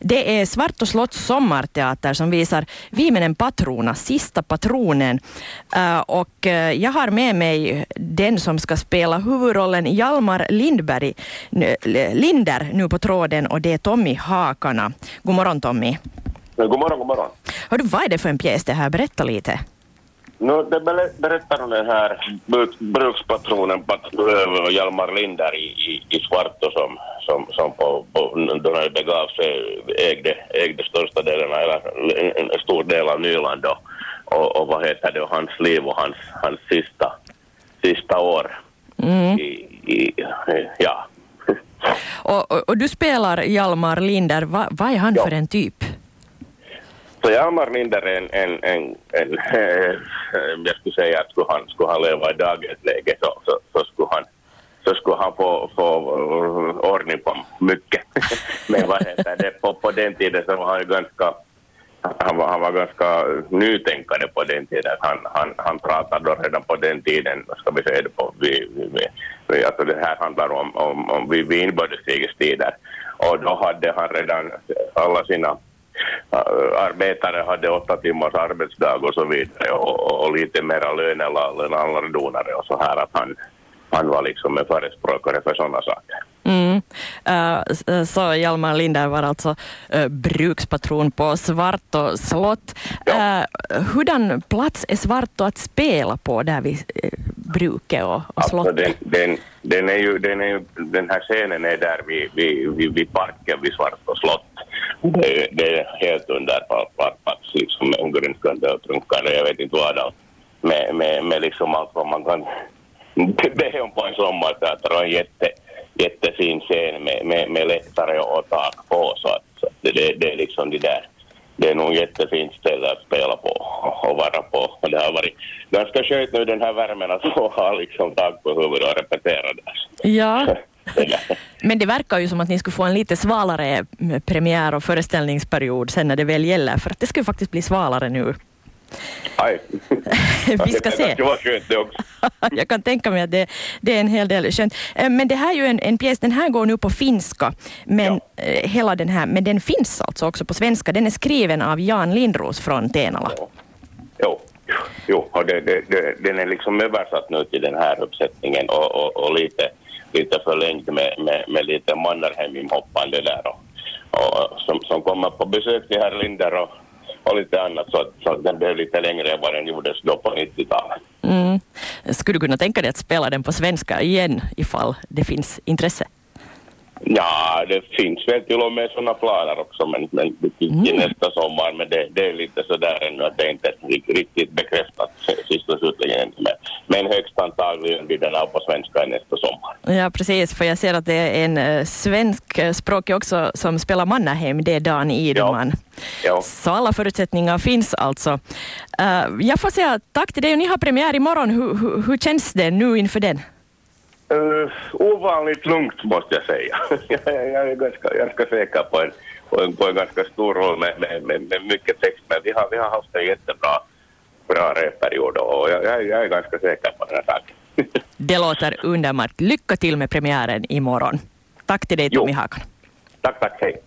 Det är Svart och Slotts sommarteater som visar Vimenen Patrona, Sista patronen. Uh, och uh, jag har med mig den som ska spela huvudrollen Hjalmar Lindberg, Linder nu på tråden och det är Tommy Hakana. God morgon Tommy. God morgon, god morgon. Hör du, vad är det för en pjäs det här? Berätta lite. No, det berättar om den här brukspatronen Hjalmar Linder i, i, i Svarto som, som, som på, på, då det begav sig ägde, ägde största delen, eller en, stor del av Nyland och, och, och vad heter det, hans liv och hans, hans sista, sista år. Mm. I, i, ja. och, och, och, du spelar Hjalmar Linder, Va, vad är han ja. för en typ? Så Hjalmar Linder är en, en, en, en jag skulle säga att skulle han, skulle han leva i dagens läge så, så, så skulle han få, få ordning på mycket. Men vad heter det, på, på den tiden så var han ju ganska han var, han var ganska nytänkande på den tiden. Han, han, han pratade då redan på den tiden, ska vi säga det på, vi, vi, vi, alltså det här handlar om, om, om vid inbördeskrigets tider. Och då hade han redan alla sina arbetare hade åtta timmars arbetsdag och så vidare och, och lite mera lön än andra donare och så här att han, han var liksom en förespråkare för sådana saker. Mm. Uh, så Hjalmar Linder var alltså uh, brukspatron på Svartå slott. Ja. Uh, hurdan plats är Svartå att spela på där vid uh, bruket och, och alltså slottet? Den, den, den, är ju, den, är ju, den här scenen är där vid, vid, vid, vid parken vid Svartå slott. Det, det är helt underbar plats, liksom med ogrunskande och trunkande, jag vet inte vad. Med, med, med liksom allt vad man kan be om på en sommarteater en jätte, jättefin scen med, med, med läktare och tak på. Så, att, så det, det, är liksom det där. Det är nog jättefint ställe att spela på och vara på. Och det har varit ganska skönt nu den här värmen att få ha liksom tak på huvudet och repetera där. Ja. Men det verkar ju som att ni skulle få en lite svalare premiär och föreställningsperiod sen när det väl gäller, för att det skulle faktiskt bli svalare nu. Aj. Vi ska se. Det var skönt det också. Jag kan tänka mig att det, det, är en hel del skönt. Eh, men det här är ju en, en pjäs, den här går nu på finska, men ja. Eh, hela den här, men den finns alltså också på svenska. Den är skriven av Jan Lindros från Tenala. Jo, jo. och det, det, det, den är liksom översatt nu till den här uppsättningen och, och, och lite, lite förlängd med, med, med lite Mannerheim-inhoppande där och, och, som, som kommer på besök till herr Linder och och lite annat så, så den blev lite längre än vad den gjordes då på 90-talet. Mm. Skulle du kunna tänka dig att spela den på svenska igen ifall det finns intresse? Ja, det finns väl till och med sådana planer också, men, men mm. nästa sommar. Men det, det är lite sådär ännu att det är inte riktigt bekräftat sist och slutligen. Men, men högst antagligen blir den av på svenska nästa sommar. Ja, precis, för jag ser att det är en uh, svensk eh, språkig också som spelar Mannerheim, det är Dan Idman. Ja. Ja. Så alla förutsättningar finns alltså. Uh, jag får säga tack till dig och ni har premiär imorgon. Hur, hur, hur känns det nu inför den? Uh, ovanligt lugnt måste jag säga. jag är ganska, ganska säker på en, på en, på en ganska stor roll med, med, med, med mycket text. Men vi har, vi har haft en jättebra bra reperiod och jag, jag, jag är ganska säker på den här saken. Det låter underbart. Lycka till med premiären imorgon. Tack till dig Tommy Hakan. Tack, tack. Hej.